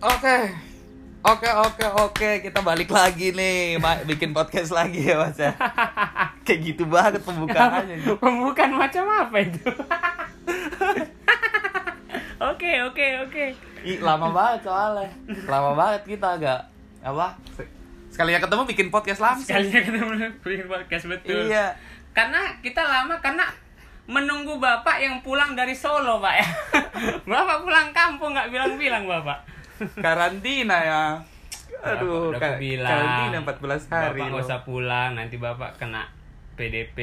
Oke. Oke, oke, oke. Kita balik lagi nih. Ma- bikin podcast lagi ya, Mas ya. Kayak gitu banget pembukaannya. Pembukaan macam apa itu? Oke, oke, oke. Ih, lama banget soalnya. Lama banget kita agak apa? Sekalinya ketemu bikin podcast langsung. Sekalinya ketemu bikin podcast betul. Iya. Karena kita lama karena menunggu bapak yang pulang dari Solo, Pak ya. bapak pulang kampung nggak bilang-bilang, Bapak. Karantina ya. Aduh, Bapak udah ka- aku bilang. karantina 14 hari. Bapak nggak usah pulang, nanti bapak kena PDP.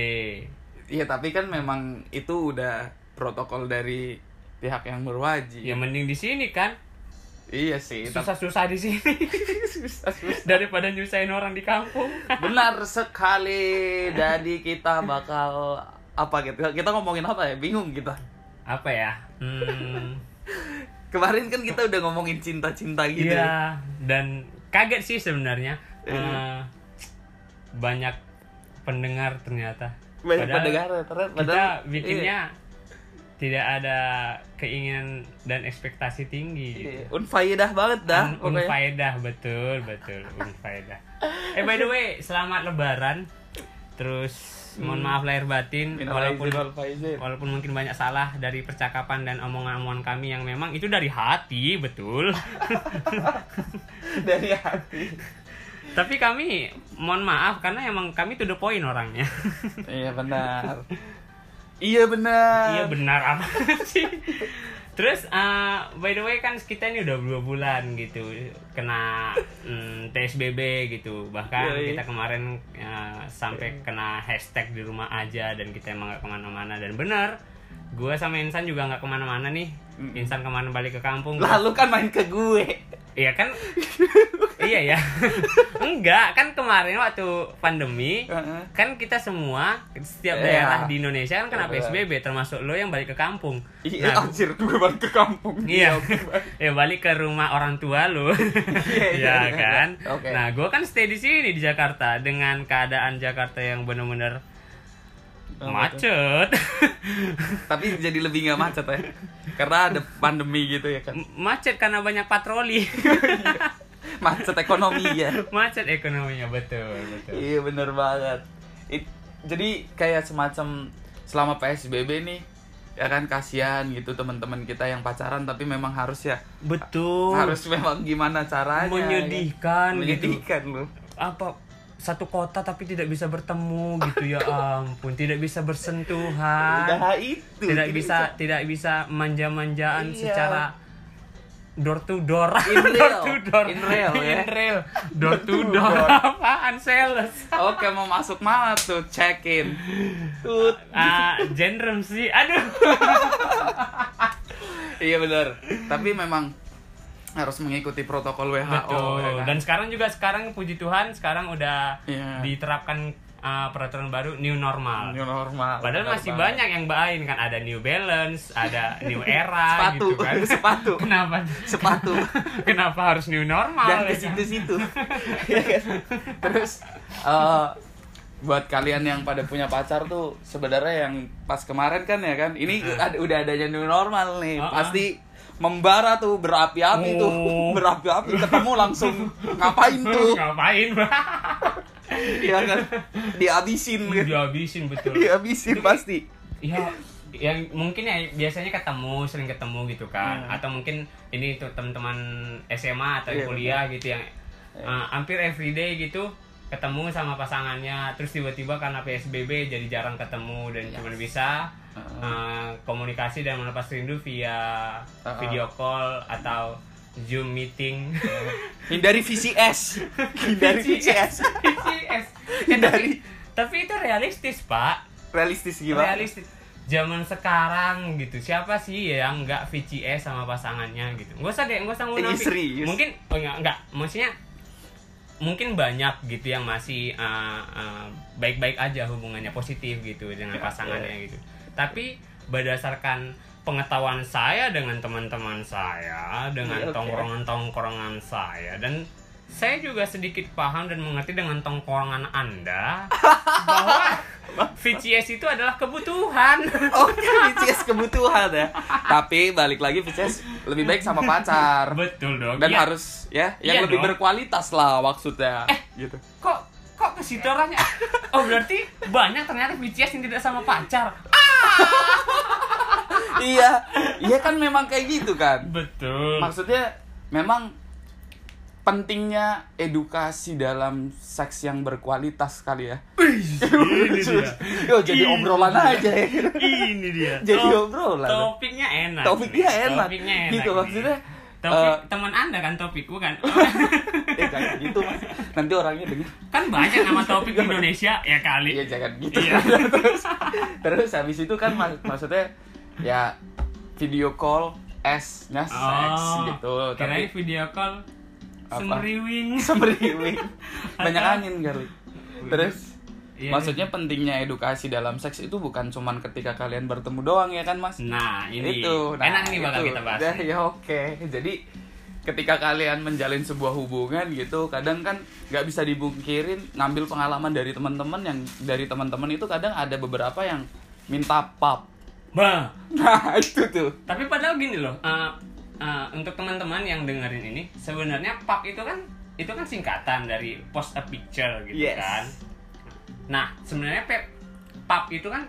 Iya, tapi kan memang itu udah protokol dari pihak yang berwajib. Ya mending di sini kan. Iya sih, Susah-susah di sini susah-susah. daripada nyusahin orang di kampung. Benar sekali. Jadi kita bakal apa gitu? Kita ngomongin apa ya? Bingung kita. Apa ya? Hmm, Kemarin kan kita udah ngomongin cinta-cinta gitu. ya. Iya, dan kaget sih sebenarnya. Iya. Eh, banyak pendengar ternyata. Banyak Padahal pendengar ternyata. Kita padahal- bikinnya tidak ada keinginan dan ekspektasi tinggi. Iya, Gitu. Unfaedah banget dah. Un- unfaedah betul betul unfaedah. Eh by the way, selamat lebaran. Terus mohon maaf lahir batin Minal walaupun faizin. walaupun mungkin banyak salah dari percakapan dan omongan-omongan kami yang memang itu dari hati, betul. dari hati. Tapi kami mohon maaf karena emang kami to the point orangnya. iya benar. iya benar. iya benar apa sih? Terus uh, by the way kan kita ini udah dua bulan gitu kena mm, TSBB gitu bahkan Yoi. kita kemarin uh, sampai kena hashtag di rumah aja dan kita emang gak ke mana-mana dan benar gue sama Insan juga nggak ke mana-mana nih Mm. Insan ke mana balik ke kampung Lalu kan main ke gue. Iya kan? iya ya. Enggak, kan kemarin waktu pandemi kan kita semua setiap Iya. daerah di Indonesia kan kena Iya. PSBB termasuk lo yang balik ke kampung. Iya, Nah, anjir gue balik ke kampung. Iya, ya balik ke rumah orang tua lo, iya, ya iya. kan. Oke. Nah, gue kan stay di sini di Jakarta dengan keadaan Jakarta yang bener-bener Oh, macet, Tapi jadi lebih nggak macet ya. Karena ada pandemi gitu ya kan. macet karena banyak patroli, Macet ekonomi ya. macet ekonominya betul betul. Iya bener banget. It- jadi kayak semacam selama PSBB nih ya kan kasihan gitu teman-teman kita yang pacaran tapi memang harus ya Betul. harus memang gimana caranya Menyedihkan ya. gitu. menyedihkan loh apa satu kota tapi tidak bisa bertemu gitu ya ampun. Tidak bisa bersentuhan. Itu tidak jadi bisa tidak bisa manja-manjaan Iya. secara door to door. In real. door to door. In real, ya. In real. door to to door. Door. apaan sales? Oke mau masuk mana tuh? Check in. Tut. Ah genre sih. Aduh. Iya bener. Tapi memang harus mengikuti protokol WHO betul ya kan? dan sekarang juga sekarang puji Tuhan sekarang udah Iya. diterapkan ah, peraturan baru new normal New normal Padahal bener masih banget. banyak yang bain kan ada New Balance, ada New Era sepatu gitu kan. sepatu Kenapa? sepatu Kenapa harus new normal? dan ke ya kan? situ-situ Iya kan? terus eh, buat kalian yang pada punya pacar tuh sebenarnya yang pas kemarin kan ya kan ini ada- udah adanya new normal nih Uh-uh. pasti membara tuh berapi-api tuh Oh. berapi-api ketemu langsung ngapain tuh Ngapain? ya kan dihabisin gitu Dihabisin betul. dihabisin pasti Ya, yang mungkin ya biasanya ketemu, sering ketemu gitu kan. Hmm. Atau mungkin ini tuh teman-teman SMA atau Iya, kuliah gitu yang uh, hampir everyday gitu ketemu sama pasangannya terus tiba-tiba karena PSBB jadi jarang ketemu dan cuma bisa uh, komunikasi dan melepas rindu via Uh-uh. video call atau Zoom meeting. hindari VCS hindari VCS VCS. hindari Tapi itu realistis, Pak. realistis gimana Realistis. Zaman sekarang gitu. Siapa sih yang nggak VCS sama pasangannya gitu? Nggak usah deh, nggak usah Ini munafik. serius? Mungkin oh enggak, enggak. Maksudnya mungkin banyak gitu yang masih uh, uh, baik-baik aja hubungannya positif gitu dengan Ya, pasangannya ya. gitu. Tapi berdasarkan pengetahuan saya dengan teman-teman saya, dengan Iya, tongkrongan-tongkrongan saya dan saya juga sedikit paham dan mengerti dengan tongkrongan Anda bahwa VCS itu adalah kebutuhan. Oke, VCS kebutuhan ya. Tapi balik lagi VCS lebih baik sama pacar. Betul dong. Dan Iya. harus ya yang Iya lebih dong. berkualitas lah maksudnya. gitu. kok kok ke situ orangnya? Oh berarti banyak ternyata VCS yang tidak sama pacar. iya, iya kan memang kayak gitu kan. Betul. Maksudnya memang pentingnya edukasi dalam seks yang berkualitas kali ya. Ini dia. Yo jadi obrolan aja ya. Ini dia. Jadi Top- obrolan. Topiknya enak. Topiknya nih. enak. Topiknya enak. Gitu nih. maksudnya. Topik eh, teman Anda kan topik bukan? eh jangan gitu mas. Nanti orangnya denger. kan banyak nama topik di Indonesia ya kali. Iya jangan gitu. Iya. terus terus habis itu kan mak- maksudnya ya video call S nya seks gitu. Kirain Tapi video call Apa? semeriwing. semeriwing banyak angin kali. Terus Iya, maksudnya pentingnya edukasi dalam seks itu bukan cuman ketika kalian bertemu doang ya kan mas? Nah, ini itu nah, enak nih bakal itu. kita bahas. Ya, ya oke jadi ketika kalian menjalin sebuah hubungan gitu kadang kan nggak bisa dibungkirin ngambil pengalaman dari teman-teman yang dari teman-teman itu kadang ada beberapa yang minta pap Bah, nah itu tuh tapi padahal gini loh, eh, eh, untuk teman-teman yang dengerin ini, sebenarnya pub itu kan itu kan singkatan dari post a picture gitu Yes. kan. Nah, sebenarnya pub itu kan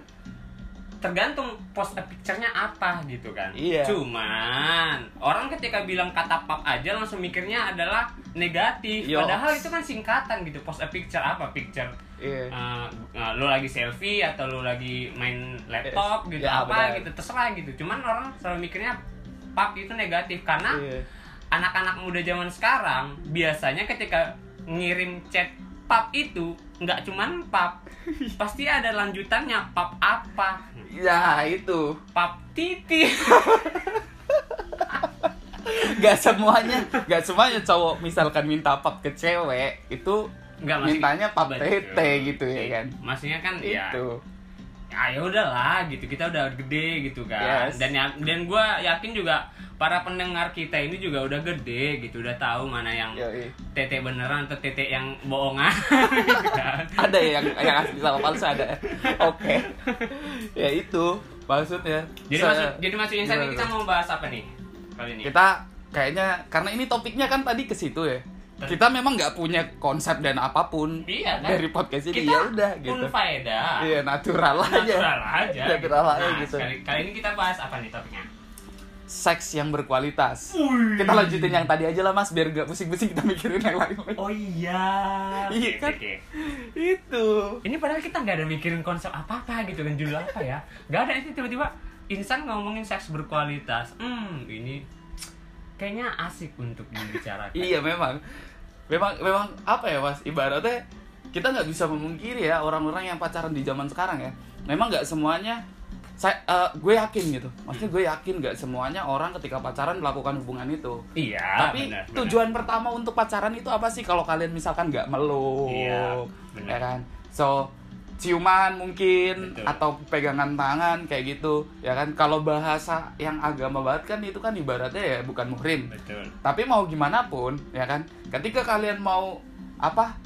tergantung post a picture-nya apa gitu kan. Iya. Cuman orang ketika bilang kata pub aja langsung mikirnya adalah negatif. Yoks. Padahal itu kan singkatan gitu. Post a picture apa? Picture iya uh, uh, lo lagi selfie atau lo lagi main laptop Yes. gitu Ya, apa gitu terserah gitu cuman orang selalu mikirnya pub itu negatif karena Iya. anak-anak muda zaman sekarang biasanya ketika ngirim chat pub itu nggak cuman pub pasti ada lanjutannya pub apa? Ya itu. Pub titi. Nggak semuanya nggak semuanya cowok misalkan minta pap ke cewek itu nggak mintanya pap tete gitu ya kan? Maksudnya kan ya itu. ya ya udahlah gitu. Kita udah gede gitu kan. Yes. dan ya, dan gue yakin juga para pendengar kita ini juga udah gede gitu udah tahu mana yang Yoi. tete beneran atau tete yang bohongan gitu kan. Ada ya yang yang asli sama palsu ada. Oke. Ya itu maksudnya. Jadi Se- maksud jadi maksudnya Gimana kita mau bahas apa nih kali ini? Kita kayaknya karena ini topiknya kan tadi ke situ ya kita memang nggak punya konsep dan apa pun Iya, kan? dari podcast ini ya udah gitu faedah iya natural aja natural aja natural aja Nah, gitu kali, kali ini kita bahas apa nih topiknya seks yang berkualitas kita lanjutin yang tadi aja lah mas biar gak pusing-pusing kita mikirin yang lain oh iya Iya Oke, kan? oke. itu Ini padahal kita nggak ada mikirin konsep apa-apa gitu kan judul apa ya. Nggak ada itu tiba-tiba insan ngomongin seks berkualitas. Hmm, ini kayaknya asik untuk dibicarakan. Iya memang, memang memang apa ya mas? Ibaratnya kita nggak bisa memungkiri ya orang-orang yang pacaran di zaman sekarang ya. Memang nggak semuanya. Saya, eh, gue yakin gitu. Maksudnya gue yakin nggak semuanya orang ketika pacaran melakukan hubungan itu. Iya, Tapi benar. tujuan pertama untuk pacaran itu apa sih? Kalau kalian misalkan nggak meluk, Iya, ya kan? So ciuman mungkin Betul. atau pegangan tangan kayak gitu, ya kan? Kalau bahasa yang agama banget kan itu kan ibaratnya ya bukan muhrim. Betul. Tapi mau gimana pun, ya kan? Ketika kalian mau apa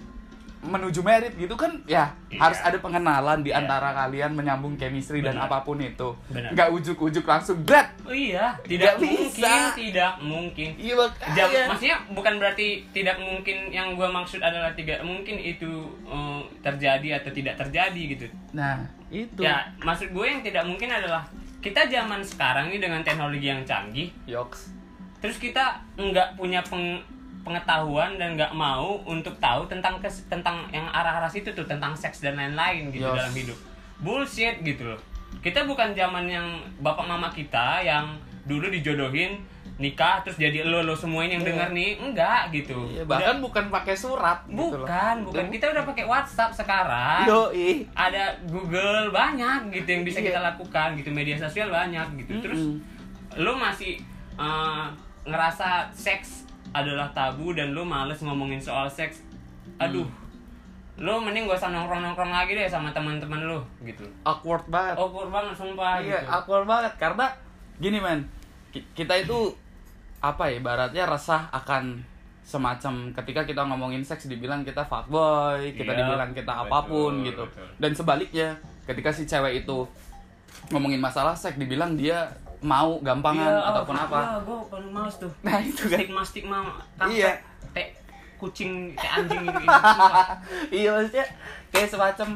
menuju merit gitu kan ya Iya. harus ada pengenalan di Iya. antara kalian menyambung chemistry dan Benar. apa pun itu. Nggak ujuk-ujuk langsung glat. Oh iya, tidak Nggak mungkin, bisa. tidak mungkin. Iya Jam, maksudnya bukan berarti tidak mungkin yang gua maksud adalah tidak mungkin itu eh, terjadi atau tidak terjadi gitu. Nah, itu. Ya, maksud gue yang tidak mungkin adalah kita zaman sekarang ini dengan teknologi yang canggih, Yoks. terus kita nggak punya peng- pengetahuan dan nggak mau untuk tahu tentang kes- tentang yang arah-arah situ tuh tentang seks dan lain-lain gitu Yes. dalam hidup. Bullshit gitu loh. Kita bukan zaman yang bapak mama kita yang dulu dijodohin nikah terus jadi lo lo semuanya yang Iya. denger nih enggak gitu. Iya, Udah- bahkan bukan pakai surat gitu loh. bukan, bukan kita udah pakai WhatsApp sekarang Yoi. ada Google banyak gitu yang bisa Iya. kita lakukan gitu media sosial banyak gitu terus Mm-mm. lo masih uh, ngerasa seks adalah tabu dan lo males ngomongin soal seks aduh lo mending gak usah nongkrong nongkrong lagi deh sama teman-teman lo gitu awkward banget. awkward banget sumpah iya, gitu awkward banget karena gini men. ki- Kita itu apa ya ibaratnya resah akan semacam ketika kita ngomongin seks dibilang kita fuckboy, kita Iya, dibilang kita betul, apa pun gitu. betul. Dan sebaliknya, ketika si cewek itu ngomongin masalah seks dibilang dia mau gampangan Iya, ataupun oh, apa Iya, gue paling males tuh. nah itu kan Stigma stigma Iya. teh kucing, teh anjing gitu. gitu. Sumpah. iya maksudnya kayak semacam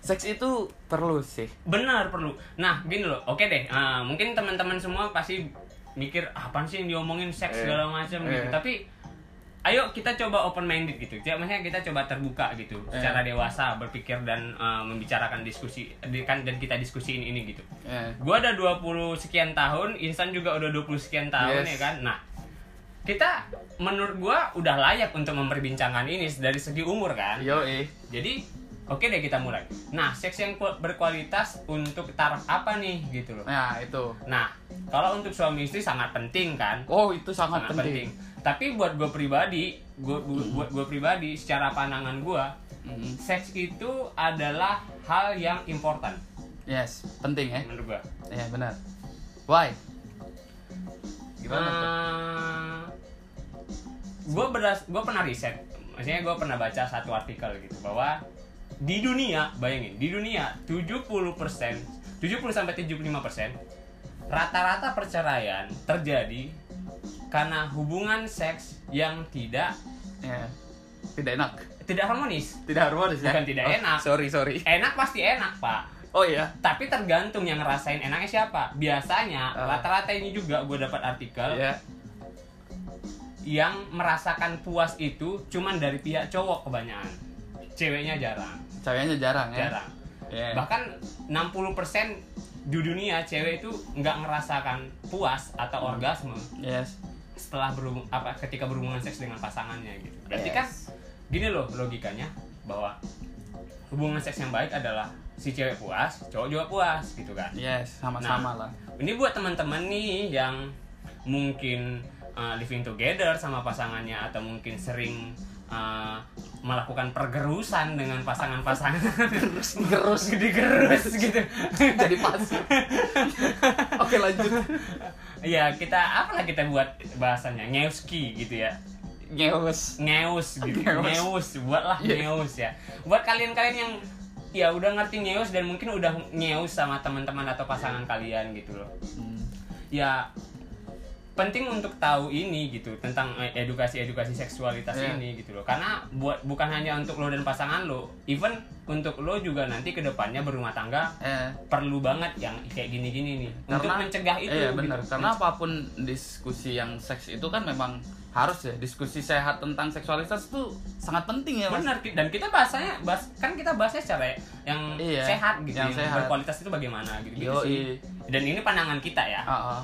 seks itu perlu sih Benar perlu. Nah, gini loh. Oke deh. ah, mungkin teman-teman semua pasti mikir "Ah, apaan sih yang diomongin seks Eh, segala macam gitu. eh. Tapi ayo kita coba open minded gitu. Ya, maksudnya kita coba terbuka gitu, Eh. secara dewasa berpikir dan ah, membicarakan diskusi di- kan dan kita diskusiin ini gitu. ya Gua ada 20 sekian tahun, Insan juga udah 20 sekian tahun Yes. ya kan. Nah, kita menurut gua udah layak untuk memperbincangkan ini dari segi umur kan. yo eh Jadi oke deh kita mulai. Nah, seks yang ku- berkualitas untuk taraf apa nih gitu loh. nah itu Nah, kalau untuk suami istri sangat penting kan? oh itu sangat, Sangat penting. penting, Tapi buat gue pribadi, gua, gua- buat gue pribadi, secara pandangan gue, Mm. seks itu adalah hal yang important yes penting ya menurut gue. ya benar why gimana gue beras gue pernah riset maksudnya gue pernah baca satu artikel gitu bahwa di dunia bayangin di dunia 70 persen 70 sampai 75 persen rata-rata perceraian terjadi karena hubungan seks yang tidak ya tidak enak. tidak harmonis. Tidak harmonis ya? Bukan tidak Oh, enak. sorry sorry. Enak pasti enak pak. Oh iya? Tapi tergantung yang ngerasain enaknya siapa. Biasanya Ah. rata-rata ini juga gue dapat artikel ya yang merasakan puas itu cuman dari pihak cowok kebanyakan. Ceweknya jarang ceweknya jarang ya? Jarang. Ya. bahkan 60% di dunia cewek itu nggak merasakan puas atau orgasme yes. setelah berhubung apa ketika berhubungan seks dengan pasangannya gitu. Berarti Yes. kan gini loh logikanya bahwa hubungan seks yang baik adalah si cewek puas cowok juga puas gitu kan? Yes sama-sama lah. ini buat teman-teman nih yang mungkin uh, living together sama pasangannya atau mungkin sering uh, melakukan pergerusan dengan pasangan-pasangan. Gerus gerus. Digerus gitu. Jadi pasif oke lanjut. Ya kita apalah kita buat bahasanya ngeuski gitu ya. Ngeus. Ngeus gitu. Ngeus. ngeus buatlah Iya. ngeus ya. Buat kalian-kalian yang ya udah ngerti ngeus dan mungkin udah ngeus sama teman-teman atau pasangan kalian gitu loh. Hmm. ya penting untuk tahu ini gitu tentang edukasi edukasi seksualitas Iya. ini gitu loh karena buat bukan hanya untuk lo dan pasangan lo even untuk lo juga nanti ke depannya berumah tangga eh perlu banget yang kayak gini-gini nih untuk mencegah itu iya gitu. benar karena apa pun diskusi yang seks itu kan memang harus ya diskusi sehat tentang seksualitas itu sangat penting ya mas benar dan kita bahasanya bahas kan kita bahasnya secara yang Iya, sehat gitu yang yang, sehat. berkualitas itu bagaimana gitu, gitu sih dan ini pandangan kita ya Ah, ah.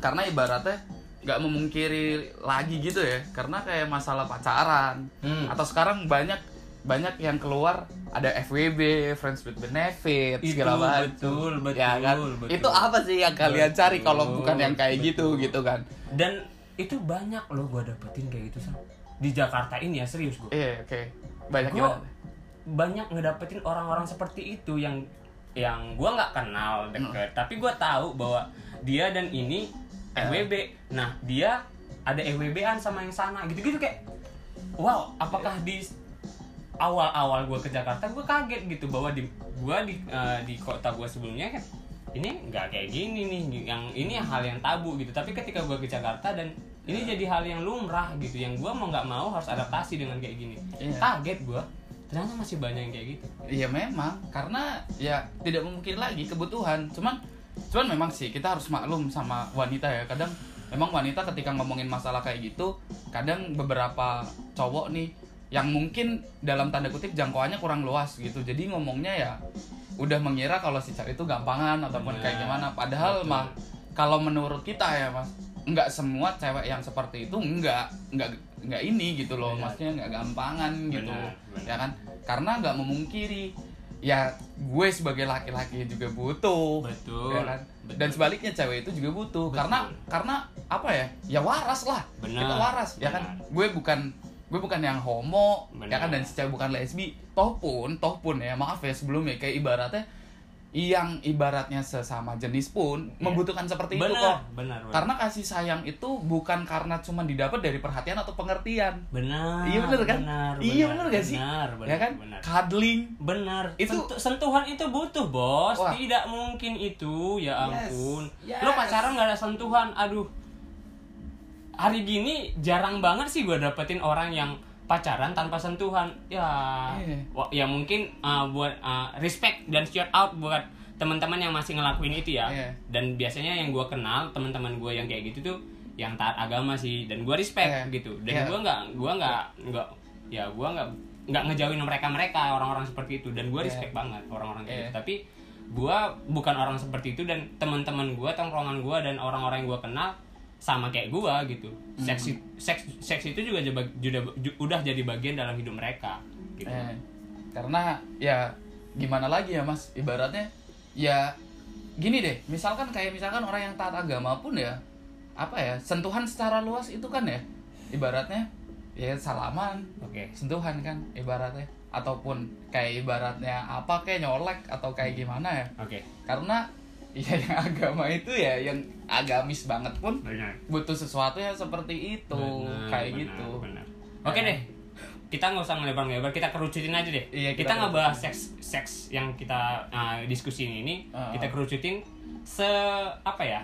Karena ibaratnya nggak memungkiri lagi gitu ya. Karena kayak masalah pacaran. Hmm. atau sekarang banyak banyak yang keluar ada FWB friends with benefit Itu segala macam. betul, betul, ya kan? betul. itu apa sih yang kalian Betul, cari kalau bukan yang kayak gitu betul. gitu kan? Dan itu banyak loh gue dapetin kayak gitu sam. Di Jakarta ini ya serius gue iya oke. Banyak gue gimana? banyak ngedapetin orang-orang seperti itu yang yang gue nggak kenal deket. Tapi gue tahu bahwa dia dan ini Eh. FWB nah dia ada FWB-an sama yang sana. Gitu-gitu kayak wow apakah di awal-awal gue ke Jakarta gue kaget gitu bahwa di gue di eh, di kota gue sebelumnya kan ini nggak kayak gini nih yang ini hal yang tabu gitu. Tapi ketika gue ke Jakarta dan ini jadi hal yang lumrah gitu yang gue mau nggak mau harus adaptasi dengan kayak gini. Iya. kaget gue ternyata masih banyak yang kayak gitu. Iya memang. Karena ya tidak mungkin lagi kebutuhan. Cuman cuman memang sih kita harus maklum sama wanita ya. Kadang memang wanita ketika ngomongin masalah kayak gitu kadang beberapa cowok nih yang mungkin dalam tanda kutip jangkauannya kurang luas gitu. Jadi ngomongnya ya udah mengira kalau si cewek itu gampangan ataupun Benar. kayak gimana. Padahal Betul. mah kalau menurut kita ya mas nggak semua cewek yang seperti itu nggak nggak nggak ini gitu loh Benar. maksudnya nggak gampangan gitu. Benar, benar. ya kan? Karena nggak memungkiri. Ya gue sebagai laki-laki juga butuh. Betul. Ya kan? dan sebaliknya cewek itu juga butuh. Betul. karena karena apa ya? Ya waras lah. Benar. kita waras ya kan? Gue bukan gue bukan yang homo Benar. ya kan? Dan si cewek bukan lesbi. Toh pun toh pun ya maaf ya sebelumnya. Kayak ibaratnya yang ibaratnya sesama jenis pun Iya. membutuhkan seperti itu kok. benar benar benar. Karena kasih sayang itu bukan karena cuma didapat dari perhatian atau pengertian. benar iya bener kan? benar, iya bener gak sih? benar, benar, ya kan? benar. Cuddling. Benar. Itu- Sentu- sentuhan itu butuh, Bos. Wah. Tidak mungkin itu, ya Yes. ampun. Yes. Lo pacaran gak ada sentuhan, aduh. Hari gini jarang banget sih gue dapetin orang yang pacaran tanpa sentuhan. Ya, wa- ya mungkin uh, buat uh, respect dan shout out buat teman-teman yang masih ngelakuin itu ya. Iya. Dan biasanya yang gue kenal teman-teman gue yang kayak gitu tuh yang taat agama sih dan gue respect Iya. gitu. Dan Iya. gue nggak, gue nggak, nggak, ya gue nggak nggak ngejauhin mereka mereka orang-orang seperti itu dan gue Iya. respect banget orang-orang kayak Iya. gitu tapi gue bukan orang seperti itu dan teman-teman gue tongkrongan gue dan orang-orang yang gue kenal sama kayak gue gitu. Seks Hmm. i- seks seks itu juga juga, juga ju- udah jadi bagian dalam hidup mereka gitu. Eh, karena ya gimana lagi ya mas? Ibaratnya ya gini deh misalkan kayak misalkan orang yang taat agama pun ya apa ya sentuhan secara luas itu kan ya ibaratnya ya salaman oke. sentuhan kan ibaratnya. Ataupun kayak ibaratnya apa kayak nyolek atau kayak gimana ya. Oke. Karena ya yang agama itu ya yang agamis banget pun benar. butuh sesuatu yang seperti itu Benar, kayak benar, gitu. benar. oke deh. Kita nggak usah ngelebar-ngelebar kita kerucutin aja deh. Iya, kita kita nggak bahas seks seks yang kita uh, diskusiin ini Ah. kita kerucutin se apa ya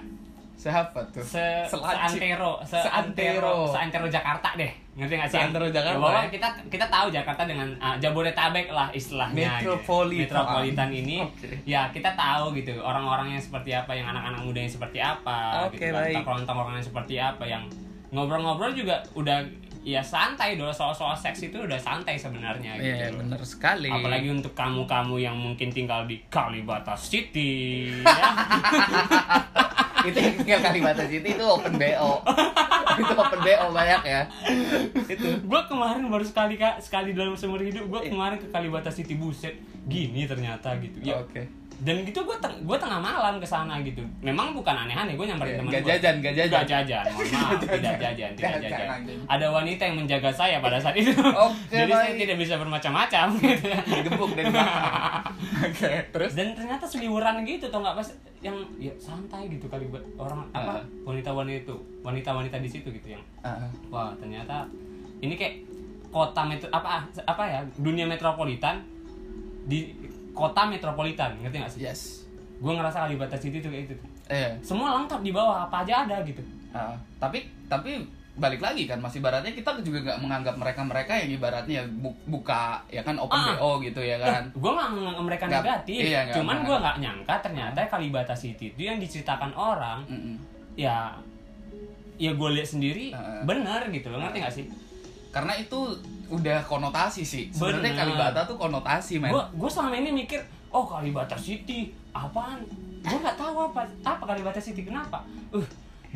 siapa tuh se Selancip. seantero Seantero. seantero seantero Jakarta deh ngerti nggak sih Seantero Jakarta, Ya, bahwa ya. kita kita tahu Jakarta dengan uh, Jabodetabek lah istilahnya gitu. Metropolitan. metropolitan ini Oke. ya kita tahu gitu orang-orang yang seperti apa yang anak-anak muda yang seperti apa Oke, gitu kan. baik. tongkrongan yang seperti apa yang ngobrol-ngobrol juga udah ya santai doa soal-soal seks itu udah santai sebenarnya gitu Iya loh. bener sekali. Apalagi untuk kamu-kamu yang mungkin tinggal di Kalibata City ya. itu yang tinggal Kalibata City itu open BO. itu open BO banyak ya. Itu. gue kemarin baru sekali kak sekali dalam seumur hidup gue Iya. kemarin ke Kalibata City buset gini ternyata gitu ya Oke. Dan gitu gue teng gue tengah malam ke sana gitu memang bukan aneh-aneh gue nyamperin teman Gak gue jajan, gak jajan. Gak jajan, mohon maaf, Gak tidak jajan. tidak Jajan, jajan. Ada wanita yang menjaga saya pada saat itu. Oke, Jadi saya tidak bisa bermacam-macam gitu. Dari belakang. Oke, terus Dan ternyata seliburan gitu tau nggak pas yang ya santai gitu kali buat orang apa Ah. wanita-wanita itu wanita-wanita di situ gitu yang Ah, wah ternyata ini kayak kota metro apa apa ya dunia metropolitan di kota metropolitan ngerti nggak sih? yes. Gue ngerasa Kalibata City tuh kayak gitu. Eh, Semua lengkap di bawah apa aja ada gitu. ah, tapi tapi balik lagi kan masih ibaratnya kita juga nggak menganggap mereka mereka yang ibaratnya bu- buka ya kan open Ah. BO gitu ya kan. gue nggak menganggap mereka Nggak- negatif, iya, nggak cuman gue nggak nyangka ternyata Kalibata City itu yang diceritakan orang Mm-mm. ya ya gue lihat sendiri Ah. bener gitu loh ngerti gak sih? Karena itu udah konotasi sih. Sebenarnya. Kalibata tuh konotasi, men. Gue gue selama ini mikir oh Kalibata City apaan? Gue nggak tahu apa apa Kalibata City kenapa? Uh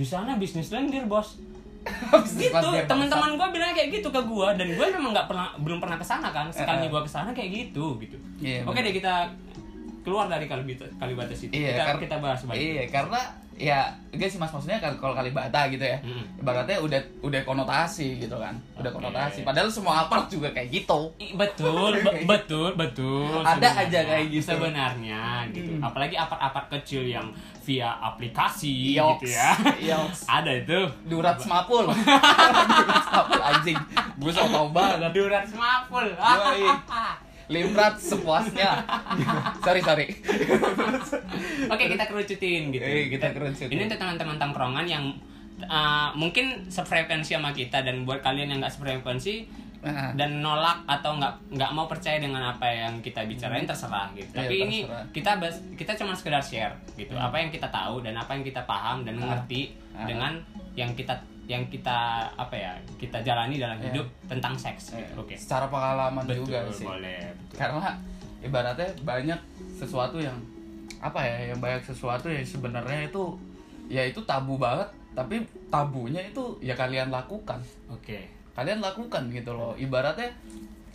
di sana bisnis lendir bos. Gitu teman-teman gue bilang kayak gitu ke gue dan gue memang nggak pernah belum pernah ke sana kan sekali gue ke sana kayak gitu gitu. Iya, Oke bener. deh kita keluar dari Kalibata Kalibata City Iya, kita kita bahas balik. Iya, karena ya enggak sih Mas maksudnya kalau Kalibata gitu ya. Mm. Ibaratnya udah udah konotasi gitu kan. Udah Oke. konotasi. Padahal semua apart juga kayak gitu. Betul be- betul betul Ada sebenarnya. aja kayak gitu. sebenarnya gitu Hmm. apalagi apart-apart kecil yang via aplikasi Yoks. gitu ya Yoks. ada itu Durat semapul. Durat semapul anjing. Gue tau banget. durat semapul. Limrat sepuasnya. sorry, sorry. oke kita kerucutin gitu Eh, kita kerucutin. ini untuk teman-teman tongkrongan yang uh, mungkin sefrekuensi sama kita dan buat kalian yang nggak sefrekuensi Nah, dan nolak atau nggak nggak mau percaya dengan apa yang kita bicarain terserah gitu. Iya, Tapi ini terserah. kita bas, kita cuma sekedar share gitu. Hmm. Apa yang kita tahu dan apa yang kita paham dan Ah. ngerti Ah. dengan yang kita yang kita apa ya kita jalani dalam Iya. hidup tentang seks eh, gitu. Oke. Secara pengalaman Betul, juga sih. boleh. Betul. karena ibaratnya banyak sesuatu yang apa ya yang banyak sesuatu yang sebenarnya itu ya itu tabu banget tapi tabunya itu ya kalian lakukan Oke. kalian lakukan gitu loh ibaratnya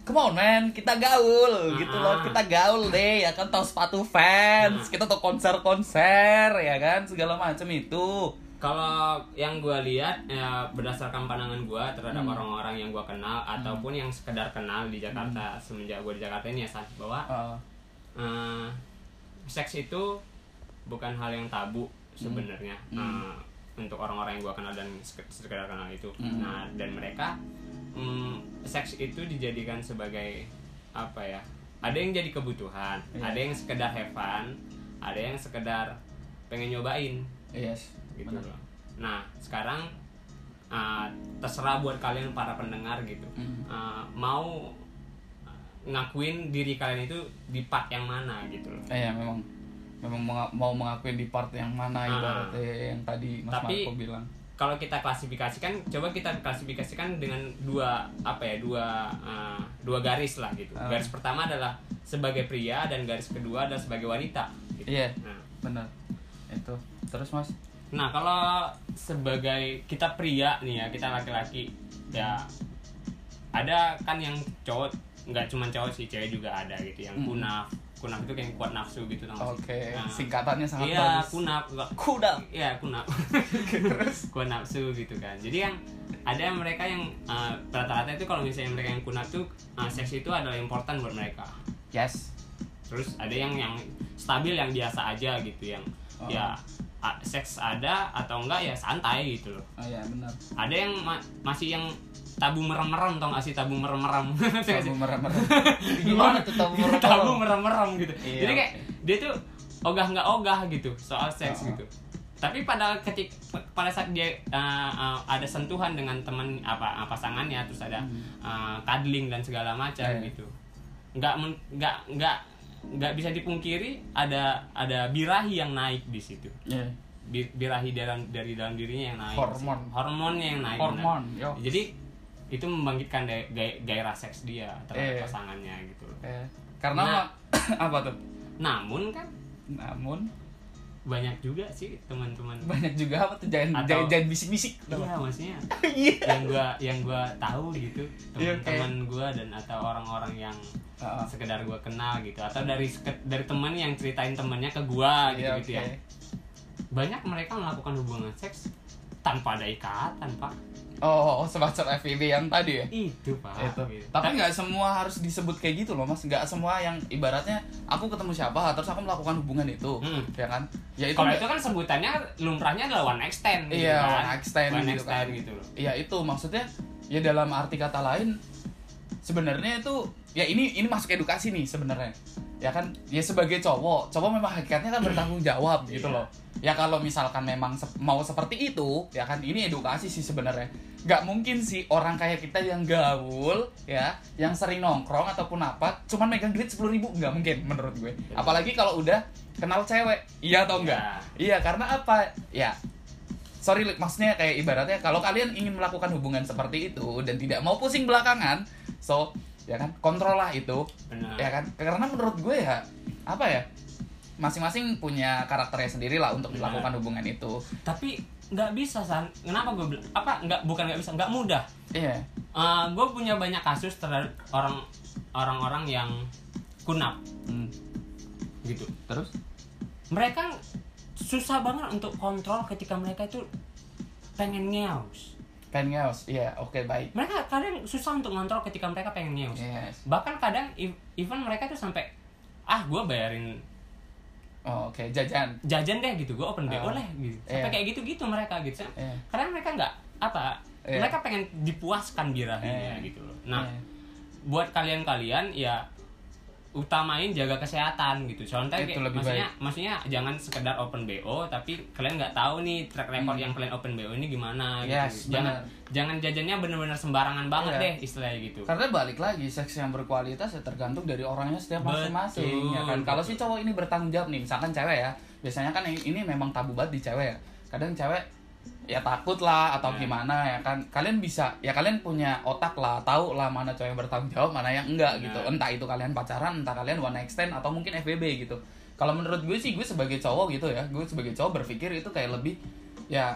Come on man, kita gaul gitu loh, Ah. kita gaul deh ya kan tahu sepatu fans, Ah. kita tahu konser-konser ya kan segala macam itu. Kalau yang gue lihat ya, berdasarkan pandangan gue terhadap Hmm. orang-orang yang gue kenal ataupun yang sekedar kenal di Hmm. Jakarta semenjak gue di Jakarta ini ya San, bahwa Uh, eh, seks itu bukan hal yang tabu sebenarnya Hmm. eh, untuk orang-orang yang gua kenal dan sek- sekedar kenal itu Hmm. nah dan mereka mm, seks itu dijadikan sebagai apa ya ada yang jadi kebutuhan Iya. ada yang sekedar have fun ada yang sekedar pengen nyobain yes gitu benar. loh. Nah sekarang uh, terserah buat kalian para pendengar gitu Hmm. Uh, mau ngakuin diri kalian itu di part yang mana gitu loh. Eh, ya memang memang mau mengakuin di part yang mana Ah. ibaratnya yang tadi Mas Tapi- Marco bilang. Kalau kita klasifikasikan, coba kita klasifikasikan dengan dua apa ya dua uh, dua garis lah gitu. Ah. Garis pertama adalah sebagai pria dan garis kedua adalah sebagai wanita. Gitu. Iya. Nah, Benar. Itu. Terus Mas? Nah, kalau sebagai kita pria nih ya, kita laki-laki ya ada kan yang cowok nggak cuma cowok sih, cewek juga ada gitu yang Hmm. kunaf. Kunaf itu kayak kuat nafsu gitu tau? Oke, Nah, singkatannya sangat Iya, bagus. kunaf. Nggak- Kuda. Iya, kunaf. kuat nafsu gitu kan. Jadi yang ada mereka yang uh, rata-rata itu kalau misalnya mereka yang kunaf tuh uh, seks itu adalah important buat mereka. Yes. Terus ada yang yang stabil yang biasa aja gitu yang Oh. ya seks ada atau enggak ya santai gitu loh. Oh iya benar. Ada yang ma- masih yang tabu merem-merem tau gak sih tabu merem-merem Tabu merem-merem. Gimana tuh tabu merem-merem? tabu merem-merem gitu Iya, jadi kayak oke. dia tuh ogah nggak ogah gitu soal seks Oh. gitu tapi pada ketik pada saat dia uh, uh, ada sentuhan dengan teman apa uh, pasangannya terus ada uh, cuddling dan segala macam. Iya. gitu nggak nggak nggak nggak bisa dipungkiri ada ada birahi yang naik di situ Iya. Bi- birahi dalam dari dalam dirinya yang naik Hormon. hormonnya yang naik Hormon, jadi itu membangkitkan ga- ga- gairah seks dia terhadap Eh. pasangannya gitu. Eh, Karena Nah. apa tuh? namun kan Namun banyak juga sih teman-teman banyak juga apa tuh jangan Atau- jangan, jangan bisik-bisik. iya maksudnya Iya. yang gua yang gua tahu gitu Iya, teman-teman gua dan atau orang-orang yang Heeh. sekedar gua kenal gitu atau dari dari teman yang ceritain temennya ke gua gitu Iya, gitu oke. ya banyak mereka melakukan hubungan seks tanpa ada ikatan pak Oh, semacam FVB yang tadi ya? itu pak itu. Gitu. Tapi nggak semua harus disebut kayak gitu loh, Mas. Nggak semua yang ibaratnya aku ketemu siapa terus aku melakukan hubungan itu, Hmm. ya kan? Ya itu kalau itu kan sebutannya lumrahnya adalah one night stand gitu Iya, kan. one night stand one gitu stand kan. gitu loh ya itu maksudnya ya dalam arti kata lain sebenarnya itu ya ini ini masuk edukasi nih sebenarnya ya kan ya sebagai cowok cowok memang hakikatnya kan bertanggung jawab gitu Iya. loh. Ya kalau misalkan memang se- mau seperti itu ya kan ini edukasi sih sebenarnya. Nggak mungkin sih orang kayak kita yang gaul ya yang sering nongkrong ataupun apa cuman megang duit sepuluh ribu nggak mungkin menurut gue. Apalagi kalau udah kenal cewek iya atau enggak iya. Karena apa? Ya sorry maksudnya kayak ibaratnya kalau kalian ingin melakukan hubungan seperti itu dan tidak mau pusing belakangan so ya kan? Kontrol lah itu benar. ya kan? Karena menurut gue ya apa ya masing-masing punya karakternya sendiri lah untuk Benar. melakukan hubungan itu. Tapi nggak bisa san. Kenapa gue bilang apa nggak bukan nggak bisa nggak mudah. Iya. Gue punya banyak kasus terhadap orang orang-orang yang kunap. Hmm. gitu. Terus? Mereka susah banget untuk kontrol ketika mereka itu pengen ngeus pengen ngeos iya oke baik mereka kadang susah untuk ngontrol ketika mereka pengen ngeus yes bahkan kadang ev- even mereka tuh sampai ah gue bayarin oh, oke jajan jajan deh gitu gue open bo Ah, lah gitu sampai iya. kayak gitu gitu mereka gitu Iya. karena mereka nggak apa Iya. mereka pengen dipuaskan birahinya Iya. gitu loh nah Iya. buat kalian-kalian ya utamain jaga kesehatan gitu contohnya Itu kayak- lebih maksudnya maksudnya jangan sekedar open bo tapi kalian nggak tahu nih track record Hmm. yang kalian open bo ini gimana Yes, gitu jangan benar. jangan jajannya bener-bener sembarangan banget Iya. deh istilahnya gitu Karena balik lagi seks yang berkualitas ya tergantung dari orangnya setiap masing-masing ya kan. Kalau si cowok ini bertanggung jawab nih, misalkan cewek ya. Biasanya kan ini memang tabu banget di cewek ya. Kadang cewek ya takut lah atau Ya. gimana ya kan. Kalian bisa ya kalian punya otak lah, tahu lah mana cowok yang bertanggung jawab, mana yang enggak Benar. gitu. Entah itu kalian pacaran, entah kalian one night stand atau mungkin FBB gitu. Kalau menurut gue sih gue sebagai cowok gitu ya, gue sebagai cowok berpikir itu kayak lebih ya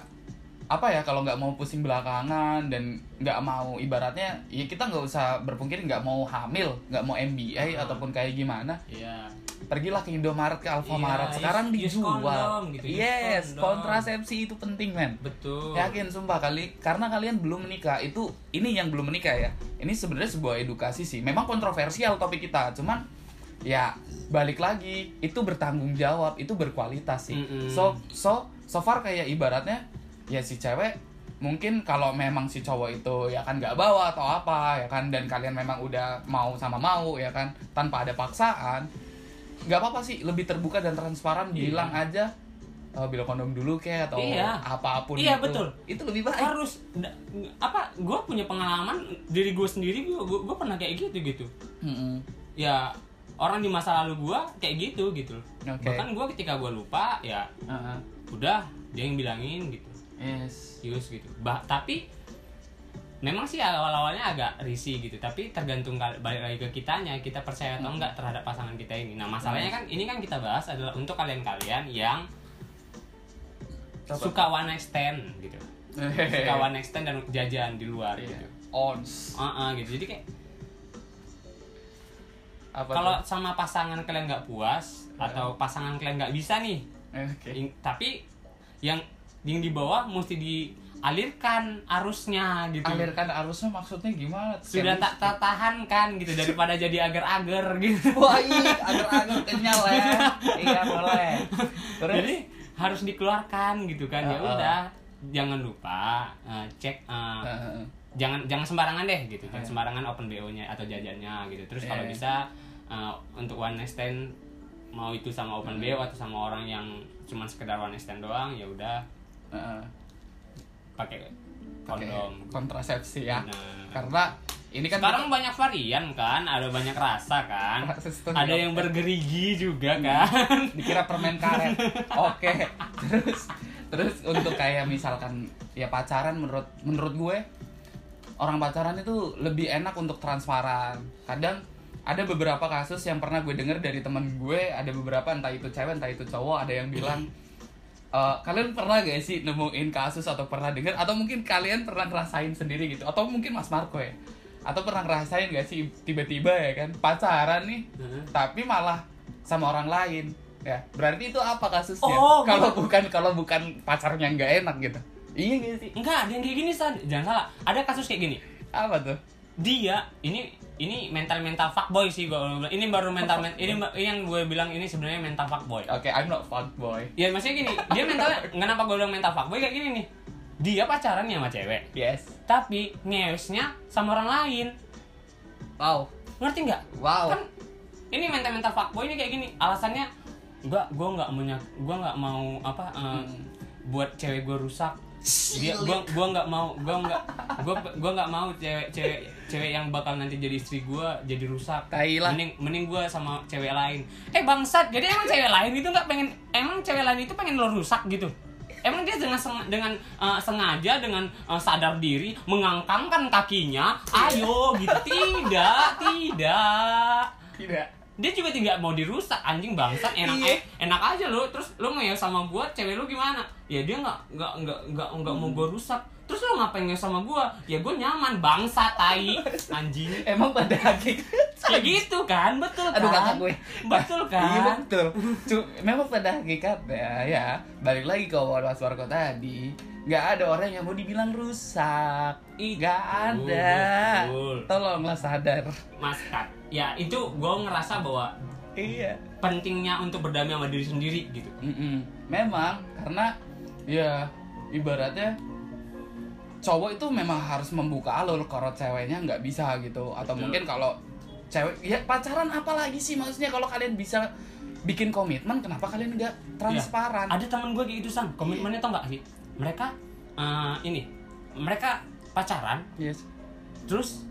apa ya kalau nggak mau pusing belakangan dan nggak mau ibaratnya ya kita nggak usah berpungkir nggak mau hamil nggak mau MBA Ah. ataupun kayak gimana Iya. pergilah ke Indomaret ke Alfamaret Iya, sekarang use dijual kondom gitu, use yes kondom. kontrasepsi itu penting men betul yakin sumpah kali karena kalian belum menikah itu ini yang belum menikah ya ini sebenarnya sebuah edukasi sih memang kontroversial topik kita cuman ya balik lagi itu bertanggung jawab itu berkualitas sih Mm-mm. so so so far kayak ibaratnya ya si cewek mungkin kalau memang si cowok itu ya kan nggak bawa atau apa ya kan dan kalian memang udah mau sama mau ya kan tanpa ada paksaan nggak apa-apa sih lebih terbuka dan transparan Iya. bilang aja oh, bilang kondom dulu kayak atau Iya. apa pun Iya, itu. betul. itu lebih baik harus apa gue punya pengalaman diri gue sendiri gue gue pernah kayak gitu gitu Mm-mm. ya orang di masa lalu gue kayak gitu gitu Oke. bahkan gue ketika gue lupa ya Uh-uh. udah dia yang bilangin gitu yes. Yus gitu. Bah tapi memang sih awal awalnya agak risih gitu tapi tergantung balik lagi ke kitanya kita percaya atau enggak terhadap pasangan kita ini. Nah masalahnya kan ini kan kita bahas adalah untuk kalian kalian yang suka one night stand gitu. Suka one night stand dan jajan di luar Iya. gitu. Ons. Ah, ah, gitu. Jadi kayak apa kalau sama pasangan kalian nggak puas atau pasangan kalian nggak bisa nih oke. ing- tapi yang yang di bawah mesti dialirkan arusnya gitu. Alirkan arusnya maksudnya gimana? Sudah tak tertahankan gitu daripada jadi agar-agar gitu. Wah iya agar-agar kenyal ya. Iya boleh. Terus? Jadi harus dikeluarkan gitu kan. Ya Uh-uh. udah jangan lupa eh, cek eh, Heeh. jangan jangan sembarangan deh gitu jangan Iya. sembarangan open bo nya atau jajannya gitu. Terus kalau Iya. bisa eh, untuk one night stand mau itu sama open bo atau sama orang yang cuma sekedar one night stand doang ya udah Pakai kondom. kontrasepsi ya. Nah. karena ini kan sekarang banyak varian kan ada banyak rasa kan. Ada yang bergerigi juga kan. Dikira permen karet. Oke. Terus terus untuk kayak misalkan ya pacaran menurut menurut gue orang pacaran itu lebih enak untuk transparan. Kadang ada beberapa kasus yang pernah gue denger dari temen gue ada beberapa entah itu cewek entah itu cowok ada yang bilang "Eh, kalian pernah gak sih nemuin kasus atau pernah denger atau mungkin kalian pernah ngerasain sendiri gitu? Atau mungkin Mas Marco ya? Atau pernah ngerasain gak sih tiba-tiba ya kan pacaran nih Heeh. tapi malah sama orang lain ya? Berarti itu apa kasusnya? Oh, kalau gitu. bukan kalau bukan pacarnya nggak enak gitu. Iya gak sih? Enggak ada yang kayak gini San. jangan salah. Ada kasus kayak gini. Apa tuh dia ini ini mental mental fuckboy sih bilang. ini baru mental men- ini ini yang gue bilang ini sebenarnya mental fuckboy. Oke I'm not fuck boy ya maksudnya gini dia mentalnya kenapa gue bilang mental fuckboy? Kayak gini nih. Dia pacaran ya sama cewek. Yes. Tapi ngewesnya sama orang lain. Wow. Ngerti nggak? Wow. Kan ini mental mental fuckboy ini kayak gini. Alasannya gua gua nggak punya gua nggak mau apa eh, Hmm. buat cewek gua rusak dia gua gua nggak mau gua nggak gua gua nggak mau cewek cewek cewek yang bakal nanti jadi istri gua jadi rusak. Tai lah. mending mending gua sama cewek lain. Eh bangsat jadi emang cewek lain itu nggak pengen emang cewek lain itu pengen lo rusak gitu? Emang dia dengan seng- dengan eh, sengaja dengan eh, sadar diri mengangkangkan kakinya, ayo gitu. Tidak, tidak. Tidak dia juga tidak mau dirusak anjing bangsat enak Iya. eh, enak aja lo. Terus lo mau ya sama gua cewek lu gimana? Ya dia nggak nggak nggak nggak nggak mau gua rusak terus lo ngapain sama gua? Ya gua nyaman bangsat tai. Anjing. Emang pada hakikat kayak gitu kan betul kan aduh kakak gue. Betul iya kan? betul. Cu- memang pada hakikatnya ya balik lagi ke Mas Marco tadi. Nggak ada orang yang mau dibilang rusak. Nggak ada. betul. tolonglah sadar. Mas Kat, ya itu gua ngerasa bahwa iya. pentingnya untuk berdamai sama diri sendiri gitu. Mm-mm. Memang karena ya ibaratnya cowok itu memang harus membuka alur kalau ceweknya nggak bisa gitu. Atau Betul. mungkin kalau cewek ya pacaran apalagi sih maksudnya? Kalau kalian bisa bikin komitmen kenapa kalian nggak transparan? Ada teman gue kayak gitu san komitmennya tau nggak sih mereka eh, ini mereka pacaran yes. terus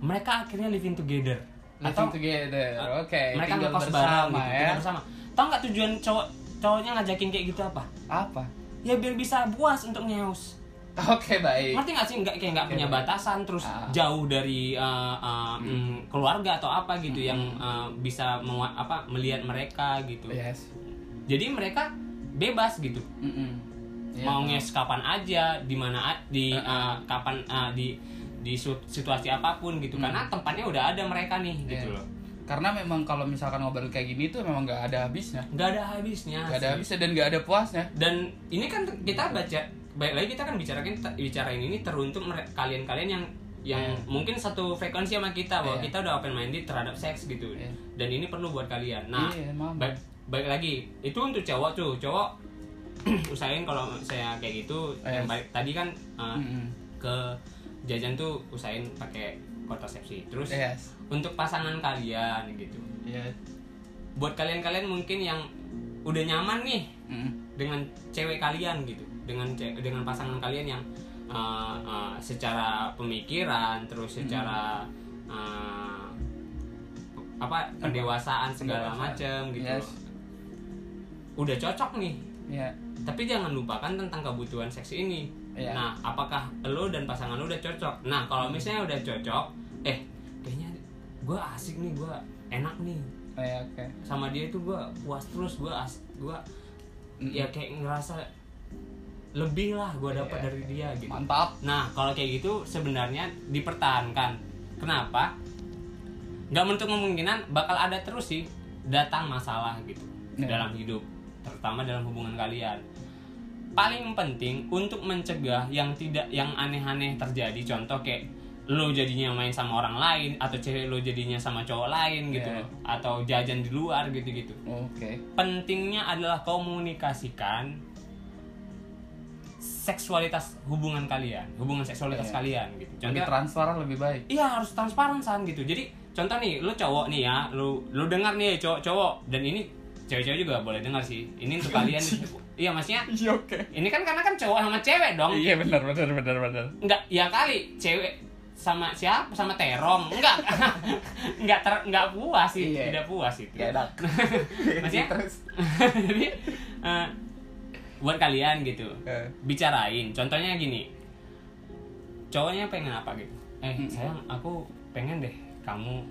mereka akhirnya living together. Living atau together oke mereka tinggal ngekos bersama bareng gitu ya. tinggal bersama. Tau nggak tujuan cowok cowoknya ngajakin kayak gitu apa? Apa? Ya biar bisa puas untuk nyeus oke baik ngerti nggak sih nggak kayak nggak punya baik. batasan terus Ah. jauh dari uh, uh, Hmm. mm, keluarga atau apa gitu yang Hmm. uh, bisa apa melihat mereka gitu yes jadi mereka bebas gitu Mm-mm. Iya, mau betul. nges kapan aja di mana di uh, kapan uh, di di situasi apa pun gitu Hmm. karena tempatnya udah ada mereka nih gitu Iya. loh karena memang kalau misalkan ngobrol kayak gini tuh memang nggak ada habisnya nggak ada habisnya nggak ada habisnya dan nggak ada puasnya dan ini kan kita baca baik lagi kita kan bicarain bicarain ini teruntuk kalian-kalian yang yang Iya. mungkin satu frekuensi sama kita bahwa Iya. kita udah open minded terhadap seks gitu Iya. dan ini perlu buat kalian nah Iya, emang. baik baik lagi itu untuk cowok tuh cowok usahain kalau saya kayak gitu yang Yes. balik tadi kan uh, Mm-mm. ke jajan tuh usahain pakai kontrasepsi terus Yes. untuk pasangan kalian gitu Iya. buat kalian-kalian mungkin yang udah nyaman nih Mm. dengan cewek kalian gitu. Dengan ce- dengan pasangan kalian yang uh, uh, secara pemikiran terus secara uh, apa pendewasaan segala macam gitu. Yes. udah cocok nih. Iya. tapi jangan lupakan tentang kebutuhan seks ini. Iya. nah apakah lo dan pasangan lo udah cocok? Nah kalau misalnya udah cocok eh kayaknya gue asik nih gue enak nih Iya, oke. sama dia itu gue puas terus gue as gue Mm. ya kayak ngerasa lebih lah gue dapat Iya, dari dia gitu Mantap. nah kalau kayak gitu sebenarnya dipertahankan kenapa nggak menutup kemungkinan bakal ada terus sih datang masalah gitu Iya. dalam hidup terutama dalam hubungan kalian paling penting untuk mencegah yang tidak yang aneh-aneh terjadi contoh kayak lo jadinya main sama orang lain atau cewek lo jadinya sama cowok lain gitu Iya. loh atau jajan di luar gitu-gitu Oke. pentingnya adalah komunikasikan seksualitas hubungan kalian hubungan seksualitas Iya. kalian gitu Lebih contoh transparan lebih baik. iya harus transparan san gitu jadi contoh nih lu cowok nih ya lu lu dengar nih cowok-cowok dan ini cewek-cewek juga boleh dengar sih ini untuk kalian iya maksudnya Iya, oke. ini kan karena kan cowok sama cewek dong Iya, benar benar benar benar. enggak ya kali cewek sama siapa sama terong enggak enggak ter enggak puas sih Iya. tidak puas itu Gak enak. Maksudnya? terus. jadi eh, buat kalian gitu Eh, bicarain contohnya gini cowoknya pengen apa gitu eh Mm-mm. sayang aku pengen deh kamu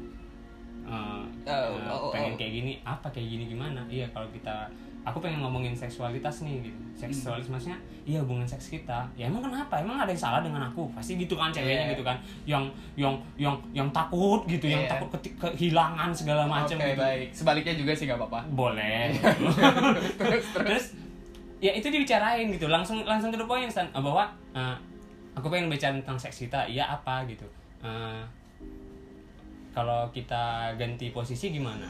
eh, Oh, eh, oh, oh. pengen kayak gini apa kayak gini gimana iya kalau kita aku pengen ngomongin seksualitas nih gitu seksualitas maksudnya iya hubungan seks kita ya emang kenapa emang ada yang salah dengan aku pasti gitu kan ceweknya Iya. gitu kan yang yang yang yang takut gitu yang Iya. takut keti- kehilangan segala macam Oke, gitu. baik. Sebaliknya juga sih nggak apa-apa. boleh terus terus ya itu dibicarain gitu langsung langsung the point. Eh, bahwa eh, aku pengen bicara tentang seks kita iya apa gitu Eh, kalau kita ganti posisi gimana